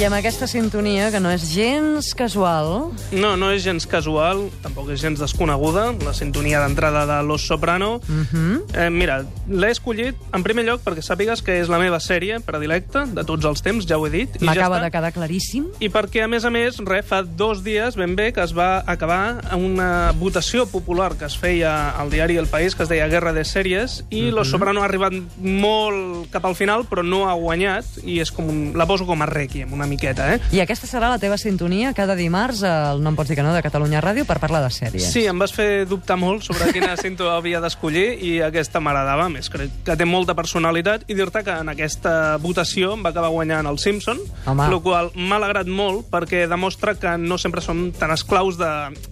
I amb aquesta sintonia, que no és gens casual... No, no és gens casual, tampoc és gens desconeguda, la sintonia d'entrada de Los Soprano. Uh Mhm. -huh. eh, mira, l'he escollit, en primer lloc, perquè sàpigues que és la meva sèrie predilecta de tots els temps, ja ho he dit. ja M'acaba està. de quedar claríssim. I perquè, a més a més, re, fa dos dies ben bé que es va acabar una votació popular que es feia al diari El País, que es deia Guerra de Sèries, i Mhm. Los Soprano ha arribat molt cap al final, però no ha guanyat, i és com un, la poso com a requiem, una miqueta, eh? I aquesta serà la teva sintonia cada dimarts al No em pots dir que no de Catalunya Ràdio per parlar de sèries. Sí, em vas fer dubtar molt sobre quina cinta havia d'escollir i aquesta m'agradava més. Crec que té molta personalitat i dir-te que en aquesta votació em va acabar guanyant el Simpson, Home. el qual m'ha alegrat molt perquè demostra que no sempre som tan esclaus de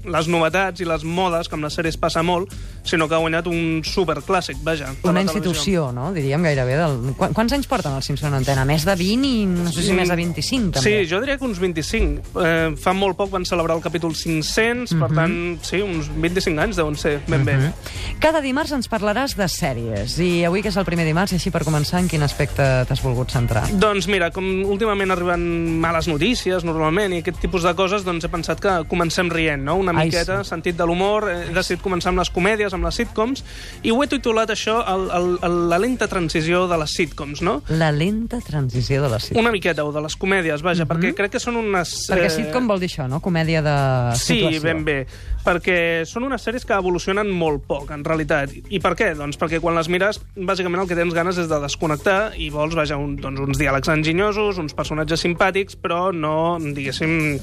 les novetats i les modes, que amb les sèries passa molt, sinó que ha guanyat un superclàssic, vaja. Una institució, no? Diríem gairebé. Del... Qu quants anys porten el Simpson en antena? Més de 20 i no sé si més de 25, també. Sí, jo diria que uns 25. Eh, fa molt poc van celebrar el capítol 500, Mhm. per tant, sí, uns 25 anys deuen ser, ben bé. Cada dimarts ens parlaràs de sèries. I avui, que és el primer dimarts, i així per començar, en quin aspecte t'has volgut centrar? Doncs mira, com últimament arriben males notícies, normalment, i aquest tipus de coses, doncs he pensat que comencem rient, no? Una Ai, miqueta, sí. sentit de l'humor, he decidit començar amb les comèdies, amb les sitcoms, i ho he titulat això, el, el, el, la lenta transició de les sitcoms, no? La lenta transició de la sitcom. Una miqueta, o de les comèdies, vaja, perquè crec que són unes... Perquè eh, sitcom vol dir això, no? Comèdia de Sí, situació. ben bé, perquè són unes sèries que evolucionen molt poc, en realitat. I per què? Doncs perquè quan les mires, bàsicament el que tens ganes és de desconnectar i vols, vaja, un, doncs, uns diàlegs enginyosos, uns personatges simpàtics, però no, diguéssim,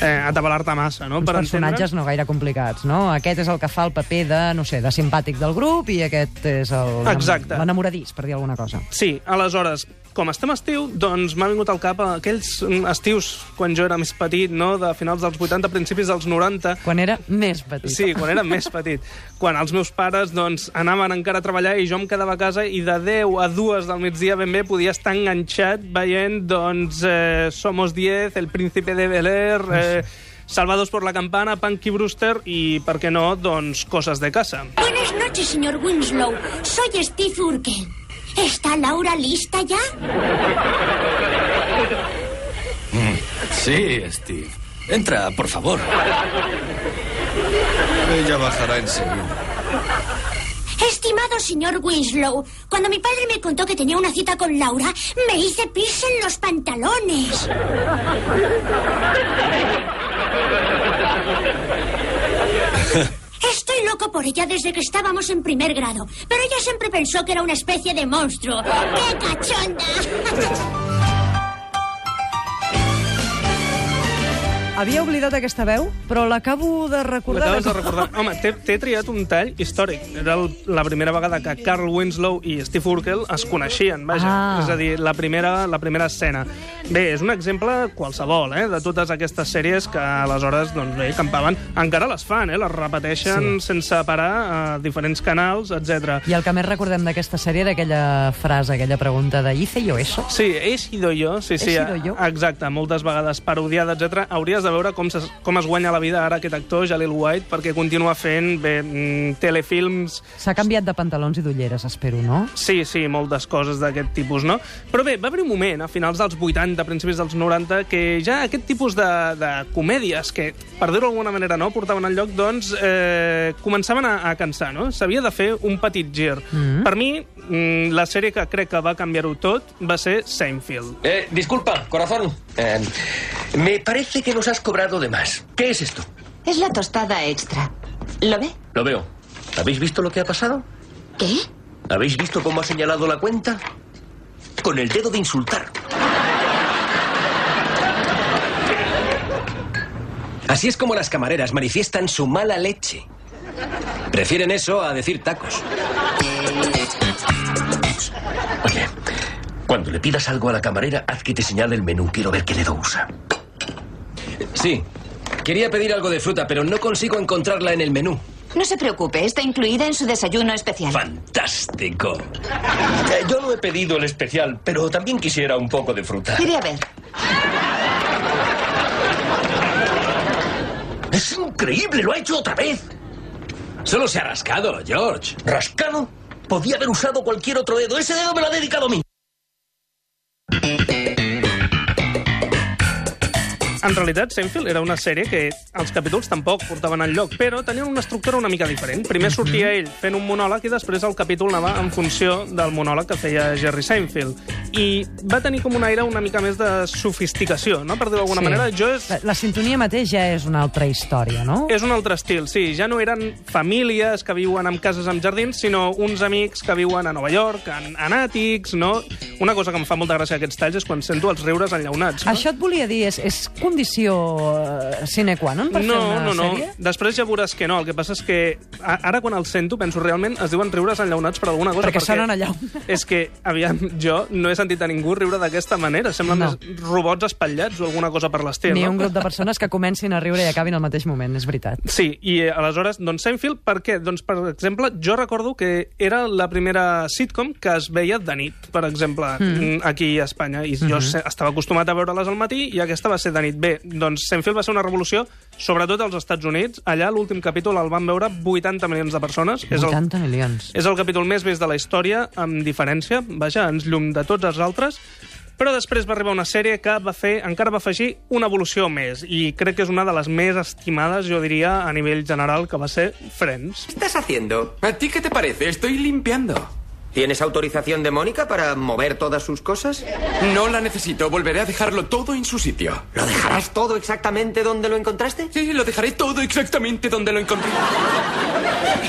eh, atabalar-te massa, no? Uns personatges no gaire complicats, no? Aquest és el que fa el paper de, no sé, de simpàtic del grup i aquest és el Exacte. l'enamoradís, per dir alguna cosa. Sí, aleshores, com estem estiu, doncs m'ha vingut al cap aquells estius quan jo era més petit, no?, de finals dels 80, principis dels 90, Quan era més petit. Sí, quan era més petit. Quan els meus pares doncs, anaven encara a treballar i jo em quedava a casa i de 10 a 2 del migdia ben bé podia estar enganxat veient doncs, eh, Somos 10, El Príncipe de Bel-Air... Eh, Salvados por la Campana, Punky Brewster i, per què no, doncs, Coses de Casa. Buenas noches, señor Winslow. Soy Steve Urkel. ¿Está Laura lista ya? Sí, Steve. Entra, por favor. Ella bajará enseguida. Estimado señor Winslow, cuando mi padre me contó que tenía una cita con Laura, me hice pis en los pantalones. Estoy loco por ella desde que estábamos en primer grado, pero ella siempre pensó que era una especie de monstruo. ¡Qué cachonda! Havia oblidat aquesta veu, però l'acabo de recordar. L'acabes de recordar. Home, t'he triat un tall històric. Era el, la primera vegada que Carl Winslow i Steve Urkel es coneixien, vaja. Ah. És a dir, la primera, la primera escena. Bé, és un exemple qualsevol, eh, de totes aquestes sèries que aleshores, doncs bé, campaven. Encara les fan, eh, les repeteixen Sí. sense parar a diferents canals, etc. I el que més recordem d'aquesta sèrie era aquella frase, aquella pregunta de «Hice yo eso?» Sí, he sido yo, sí, sí, He sido yo. exacte, moltes vegades parodiada, etc. Hauries de veure com, es, com es guanya la vida ara aquest actor, Jalil White, perquè continua fent bé, mm, telefilms S'ha canviat de pantalons i d'ulleres, espero, no? Sí, sí, moltes coses d'aquest tipus, no? Però bé, va haver un moment, a finals dels 80, principis dels 90, que ja aquest tipus de, de comèdies, que, per dir-ho d'alguna manera, no, portaven al lloc, doncs, eh, començaven a, a cansar, no? S'havia de fer un petit gir. Mm. Per mi, mm, la sèrie que crec que va canviar-ho tot va ser Seinfeld. Eh, disculpa, corazón. Eh, me parece que nos has cobrado de más. ¿Qué es esto? Es la tostada extra. ¿Lo ve? Lo veo. ¿Habéis visto lo que ha pasado? ¿Qué? ¿Habéis visto cómo ha señalado la cuenta? Con el dedo de insultar. Así es como las camareras manifiestan su mala leche. Prefieren eso a decir tacos. Oye, cuando le pidas algo a la camarera, haz que te señale el menú. Quiero ver qué dedo usa. Sí. Quería pedir algo de fruta, pero no consigo encontrarla en el menú. No se preocupe, está incluida en su desayuno especial. Fantástico. Eh, yo no he pedido el especial, pero también quisiera un poco de fruta. Iré a ver. Es increíble, lo ha hecho otra vez. Solo se ha rascado, George. ¿Rascado? Podía haber usado cualquier otro dedo. Ese dedo me lo ha dedicado a mí. En realitat, Seinfeld era una sèrie que els capítols tampoc portaven en lloc, però tenien una estructura una mica diferent. Primer sortia ell fent un monòleg i després el capítol anava en funció del monòleg que feia Jerry Seinfeld. I va tenir com un aire una mica més de sofisticació, no? per dir-ho d'alguna manera. Jo és... La, la sintonia mateix ja és una altra història, no? És un altre estil, sí. Ja no eren famílies que viuen en cases amb jardins, sinó uns amics que viuen a Nova York, en, en àtics, no? Una cosa que em fa molta gràcia aquests talls és quan sento els riures enllaunats. No? Això et volia dir, és, és condició eh, sine qua non per no, fer una no, no. sèrie? Després ja veuràs que no. El que passa és que a- ara quan el sento penso realment es diuen riures enllaunats per alguna cosa. Perquè sonen enllaunats. És que, aviam, jo no he sentit a ningú riure d'aquesta manera. Semblen No. més robots espatllats o alguna cosa per l'estil. Ni no? un grup de persones que comencin a riure i acabin al mateix moment, és veritat. Sí, i eh, aleshores, doncs Seinfeld, per què? Doncs, per exemple, jo recordo que era la primera sitcom que es veia de nit, per exemple, mm. aquí a Espanya, i jo se- estava acostumat a veure-les al matí i aquesta va ser de nit. Bé, doncs Seinfeld va ser una revolució, sobretot als Estats Units. Allà l'últim capítol el van veure 80 milions de persones. És el, 80 milions. és el capítol més vist de la història, amb diferència, vaja, ens llum de tots els altres, però després va arribar una sèrie que va fer, encara va afegir una evolució més, i crec que és una de les més estimades, jo diria, a nivell general, que va ser Friends. ¿Qué estás haciendo? ¿A ti qué te parece? Estoy limpiando. ¿Tienes autorización de Mónica para mover todas sus cosas? No la necesito. Volveré a dejarlo todo en su sitio. ¿Lo dejarás todo exactamente donde lo encontraste? Sí, lo dejaré todo exactamente donde lo encontré.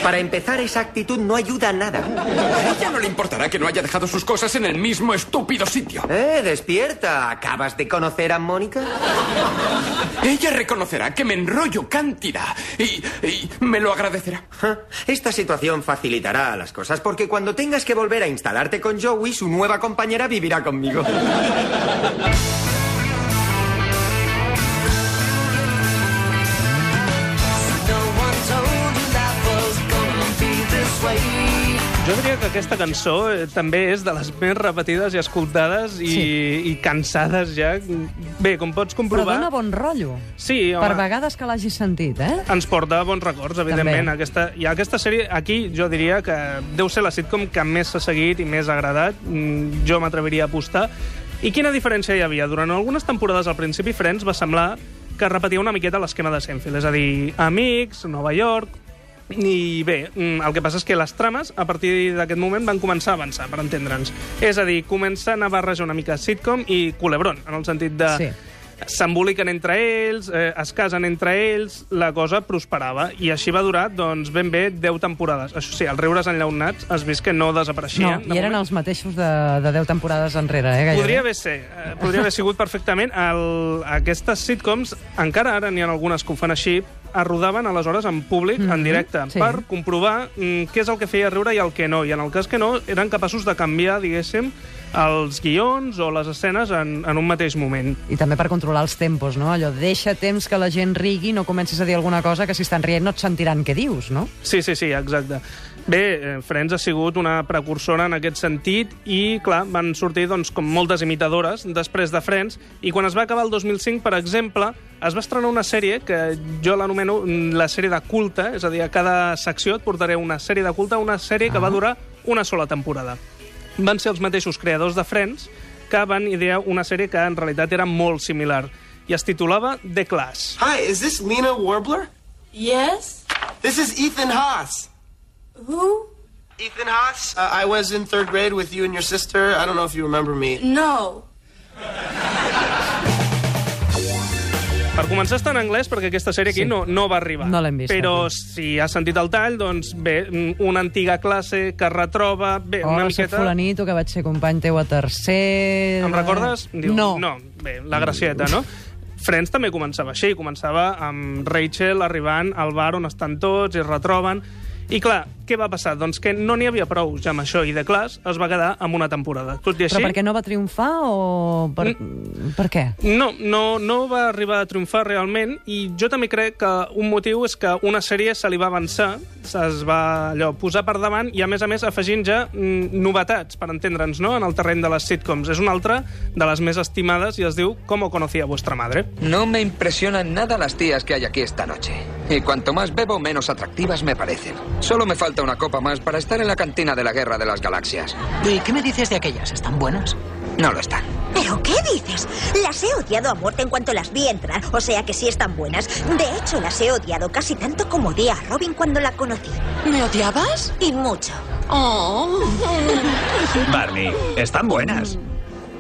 Para empezar, esa actitud no ayuda a nada. A ella no le importará que no haya dejado sus cosas en el mismo estúpido sitio. ¡Eh, despierta! ¿Acabas de conocer a Mónica? Ella reconocerá que me enrollo cantidad y, y me lo agradecerá. Esta situación facilitará las cosas porque cuando tengas que volver a instalarte con Joey, su nueva compañera vivirá conmigo. Jo diria que aquesta cançó eh, també és de les més repetides i escoltades i, Sí. i cansades ja. Bé, com pots Però comprovar... dona bon rotllo. Sí, home, Per vegades que l'hagis sentit, eh? ens porta bons records, evidentment. També. Aquesta, I aquesta sèrie, aquí, jo diria que deu ser la sitcom que més s'ha seguit i més ha agradat. Mm, Jo m'atreviria a apostar. I quina diferència hi havia? Durant algunes temporades al principi, Friends va semblar que repetia una miqueta l'esquema de Seinfeld, és a dir, amics, Nova York... I bé, mm, el que passa és que les trames, a partir d'aquest moment, van començar a avançar, per entendre'ns. És a dir, comencen a barrejar una mica sitcom i culebron, en el sentit de... Sí. s'emboliquen entre ells, eh, es casen entre ells, la cosa prosperava. I així va durar, doncs, ben bé 10 temporades. Això sí, els riures enllaunats has vist que no No, desapareixien. i eren els mateixos de, de 10 temporades enrere, eh? Gairebé. Podria haver ser, eh, podria haver sigut perfectament. El, aquestes sitcoms, encara ara n'hi ha algunes que ho fan així, es rodaven aleshores en públic, mm -hmm, en directe, sí. per comprovar mm, què és el que feia riure i el que no. I en el cas que no, eren capaços de canviar, diguéssim, els guions o les escenes en, en un mateix moment. I també per controlar els tempos, no? Allò, deixa temps que la gent rigui, no comencis a dir alguna cosa que si estan rient no et sentiran què dius, no? Sí, sí, sí, exacte. Bé, eh, Friends ha sigut una precursora en aquest sentit i, clar, van sortir doncs, com moltes imitadores després de Friends i quan es va acabar el 2005, per exemple, es va estrenar una sèrie que jo l'anomeno mm, la sèrie de culte, és a dir, a cada secció et portaré una sèrie de culte, una sèrie que va durar una sola temporada. Van ser els mateixos creadors de Friends que van idear una sèrie que en realitat era molt similar i es titulava The Class. Hi, is this Lena Warbler? Yes? This is Ethan Haas. Who? Ethan Haas? Uh, I was in third grade with you and your sister. I don't know if you remember me. No. Per començar està en anglès perquè aquesta sèrie aquí Sí. no, no va arribar. No l'hem vist, Però aquí. si has sentit el tall, doncs bé, mm, una antiga classe que retroba... Bé, una Hola, soc miqueta... fulanito, que vaig ser company teu a tercer... Em recordes? Diu, No. No, bé, la gracieta, no? Friends també començava així, començava amb Rachel arribant al bar on estan tots i es retroben. I clar, què va passar? Doncs que no n'hi havia prou ja amb això i de clars es va quedar amb una temporada. Tot i així... Però perquè no va triomfar o per, per què? No, no, no va arribar a triomfar realment i jo també crec que un motiu és que una sèrie se li va avançar, es va allò, posar per davant i a més a més afegint ja mm, novetats, per entendre'ns, no? en el terreny de les sitcoms. És una altra de les més estimades i es diu Cómo conocía vuestra madre. No me impresionan nada las tías que hay aquí esta noche. Y cuanto más bebo, menos atractivas me parecen. Solo me falta una copa más para estar en la cantina de la Guerra de las Galaxias. ¿Y qué me dices de aquellas? ¿Están buenas? No lo están. ¿Pero qué dices? Las he odiado a muerte en cuanto las vi entrar, o sea que sí están buenas. De hecho, las he odiado casi tanto como odié a Robin cuando la conocí. ¿Me odiabas? Y mucho. Oh. Barney, están buenas.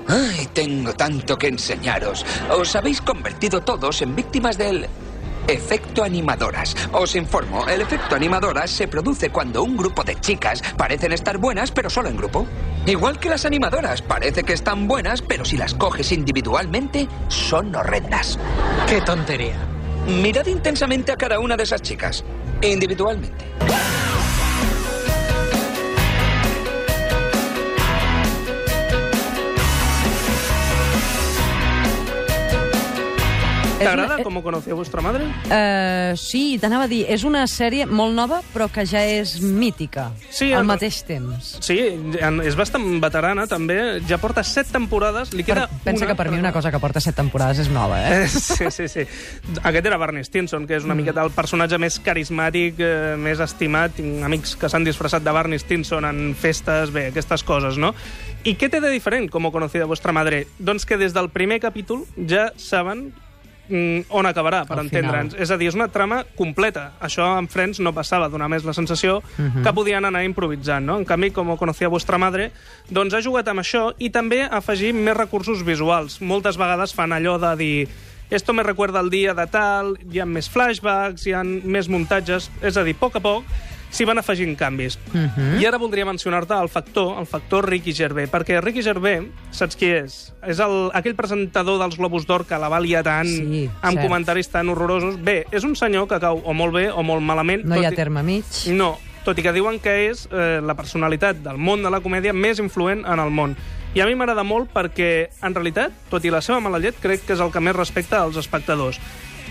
Ay, tengo tanto que enseñaros. Os habéis convertido todos en víctimas del efecto animadoras. Os informo, el efecto animadoras se produce cuando un grupo de chicas parecen estar buenas, pero solo en grupo. Igual que las animadoras, parece que están buenas, pero si las coges individualmente, son horrendas. ¡Qué tontería! Mirad intensamente a cada una de esas chicas, individualmente. T'agrada com conocí a vostra madre? Uh, sí, t'anava a dir, és una sèrie molt nova, però que ja és mítica, Sí, al en- mateix temps. Sí, és bastant veterana, també. Ja porta set temporades. Li queda Pensa una que per mi una cosa que porta set temporades és nova, eh? Sí, sí, sí. Aquest era Barney Stinson, que és una mm. miqueta el personatge més carismàtic, eh, més estimat. Tinc amics que s'han disfressat de Barney Stinson en festes, bé, aquestes coses, no? I què té de diferent, com ho conocida vostra madre? Doncs que des del primer capítol ja saben on acabarà, per entendre'ns. És a dir, és una trama completa. Això en Friends no passava, donar més la sensació Mhm. que podien anar improvisant, no? En canvi, com ho conocía vostra madre, doncs ha jugat amb això i també ha afegit més recursos visuals. Moltes vegades fan allò de dir esto me recuerda el dia de tal, hi ha més flashbacks, hi ha més muntatges, és a dir, a poc a poc s'hi van afegint canvis. Mhm. I ara voldria mencionar-te el factor, el factor Ricky Gervais, perquè Ricky Gervais, saps qui és? És el, aquell presentador dels Globus d'Or que la va liar tant, Sí, amb cert. comentaris tan horrorosos. Bé, és un senyor que cau o molt bé o molt malament. No hi ha terme mig. No, tot i que diuen que és eh, la personalitat del món de la comèdia més influent en el món. I a mi m'agrada molt perquè, en realitat, tot i la seva mala llet, crec que és el que més respecta als espectadors.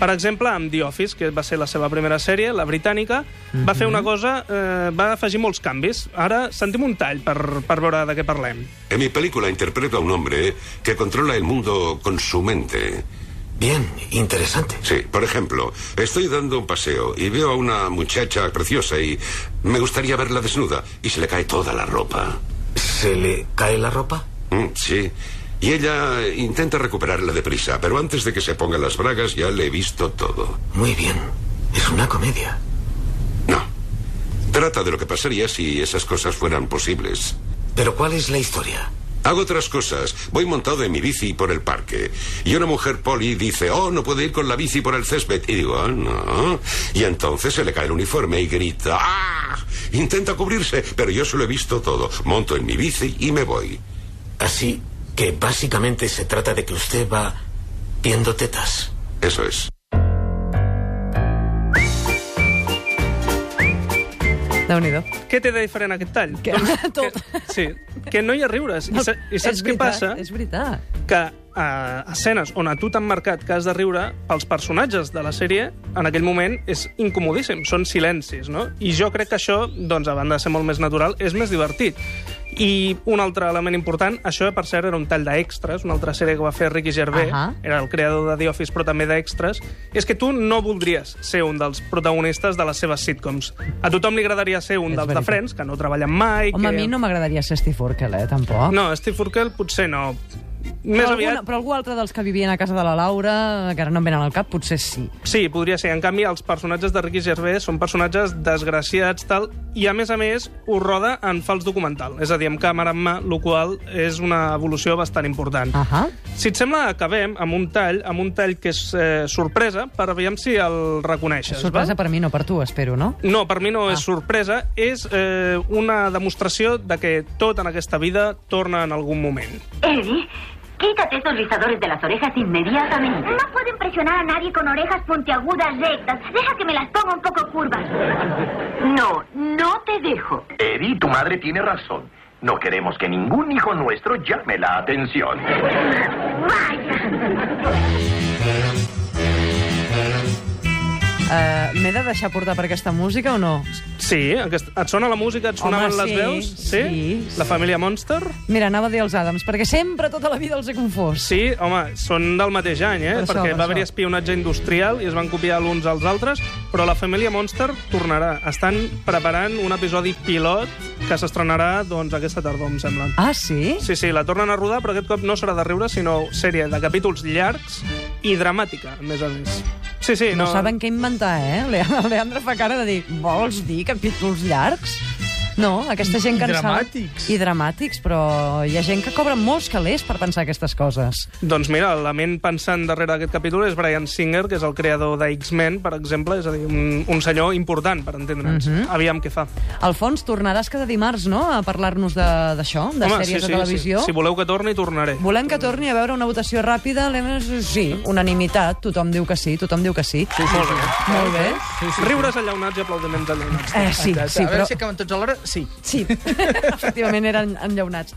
Per exemple, amb The Office, que va ser la seva primera sèrie, la britànica, va fer una cosa, eh, va afegir molts canvis. Ara sentim un tall per, per veure de què parlem. En mi película interpreto a un hombre que controla el mundo con su mente. Bien, interesante. Sí, por ejemplo, estoy dando un paseo y veo a una muchacha preciosa y me gustaría verla desnuda y se le cae toda la ropa. ¿Se le cae la ropa? Mm, sí. Y ella intenta recuperarla deprisa, pero antes de que se ponga las bragas ya le he visto todo. Muy bien. Es una comedia. Trata de lo que pasaría si esas cosas fueran posibles. ¿Pero cuál es la historia? Hago otras cosas. Voy montado en mi bici por el parque. Y una mujer poli dice, oh, no puedo ir con la bici por el césped. Y digo, ah, no. Y entonces se le cae el uniforme y grita, ¡ah! Intenta cubrirse, pero yo se lo he visto todo. Monto en mi bici y me voy. Así que básicamente se trata de que usted va viendo tetas. Eso es. Què té de diferent aquest tall? Que- Doncs que, sí, que no hi ha riures. I, sa, i saps és què veritat, passa? És veritat. que a escenes on a tu t'han marcat que has de riure, pels personatges de la sèrie, en aquell moment és incomodíssim, són silencis, no? I jo crec que això, doncs, a banda de ser molt més natural, és més divertit. I un altre element important, això, per cert, era un tall d'extras, una altra sèrie que va fer Ricky Gervais, Ahà. era el creador de The Office, però també d'extras, és que tu no voldries ser un dels protagonistes de les seves sitcoms. A tothom li agradaria ser un És dels veritat. de Friends, que no treballen mai... Home, que... a mi no m'agradaria ser Steve Urkel, eh, tampoc. No, Steve Urkel potser no. Més però, aviat... alguna, però algú altre dels que vivien a casa de la Laura, que ara no em venen al cap, potser sí. Sí, podria ser. En canvi, els personatges de Ricky Gervais són personatges desgraciats, tal, i a més a més ho roda en fals documental, és a dir, amb càmera en mà, el qual és una evolució bastant important. Uh -huh. Si et sembla, acabem amb un tall, amb un tall que és eh, sorpresa, per aviam si el reconeixes. Sorpresa va? per mi, no per tu, espero, no? No, per mi no ah. és sorpresa, és eh, una demostració de que tot en aquesta vida torna en algun moment. Eddie, quítate esos rizadores de las orejas inmediatamente. No puedo impresionar a nadie con orejas puntiagudas rectas. Deja que me las ponga un poco curvas. No, no te dejo. Eddie, tu madre tiene razón. No queremos que ningún hijo nuestro llame la atención. Uh, M'he de deixar portar per aquesta música o no? Sí, aquest, et sona la música, et sonaven Home, les sí, veus? sí, La família Monster? Mira, anava a dir els Adams, perquè sempre tota la vida els he confós. Sí, home, són del mateix any, eh? Per això, perquè per va haver-hi espionatge industrial i es van copiar l'uns als altres, però la família Monster tornarà. Estan preparant un episodi pilot que s'estrenarà doncs, aquesta tardor, em sembla. Ah, sí? Sí, sí, la tornen a rodar, però aquest cop no serà de riure, sinó sèrie de capítols llargs i dramàtica, a més a més. Sí, sí, No, no... saben què inventar, eh? Le- El Leandre fa cara de dir, vols dir capítols llargs? No, aquesta gent que I en sap- dramàtics. I dramàtics, però hi ha gent que cobra molts calés per pensar aquestes coses. Doncs mira, la ment pensant darrere d'aquest capítol és Brian Singer, que és el creador de X-Men, per exemple, és a dir, un, un senyor important, per entendre'ns. Mhm. Aviam què fa. Alfons, tornaràs cada dimarts, no?, a parlar-nos de- d'això, de, Home, sèries sí, sí, de televisió. Sí. Si voleu que torni, tornaré. Volem que torni a veure una votació ràpida, l'hem- sí, unanimitat, tothom diu que sí, tothom diu que sí. Sí, sí, Molt bé. Molt bé. Sí, sí, Riures allaunats i aplaudiments allaunats. Eh, sí, sí, a veure però... si acaben tots alhora. Sí. Sí, efectivament eren enllaunats.